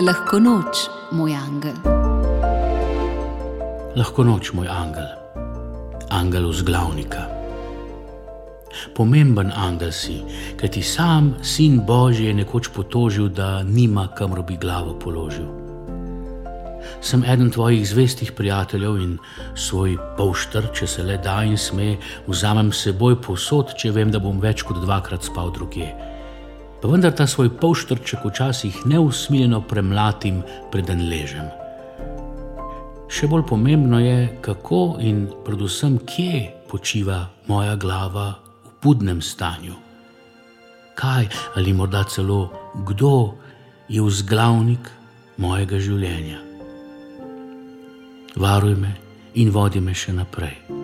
Lahko noč, moj angel. Lahko noč, moj angel, angel vzglavnika. Pomemben angel si, ker ti sam, sin Božji, je nekoč potožil, da nima kamor bi glavo položil. Sem eden tvojih zvestih prijateljev in svoj poštr, če se le da in sme, vzamem seboj posod, če vem, da bom več kot dvakrat spal drugje pa vendar ta svoj polštrček včasih neusmiljeno premlatim, preden ležem. Še bolj pomembno je, kako in predvsem kje počiva moja glava v budnem stanju. Kaj ali morda celo kdo je vzglavnik mojega življenja. Varuj me in vodi me še naprej.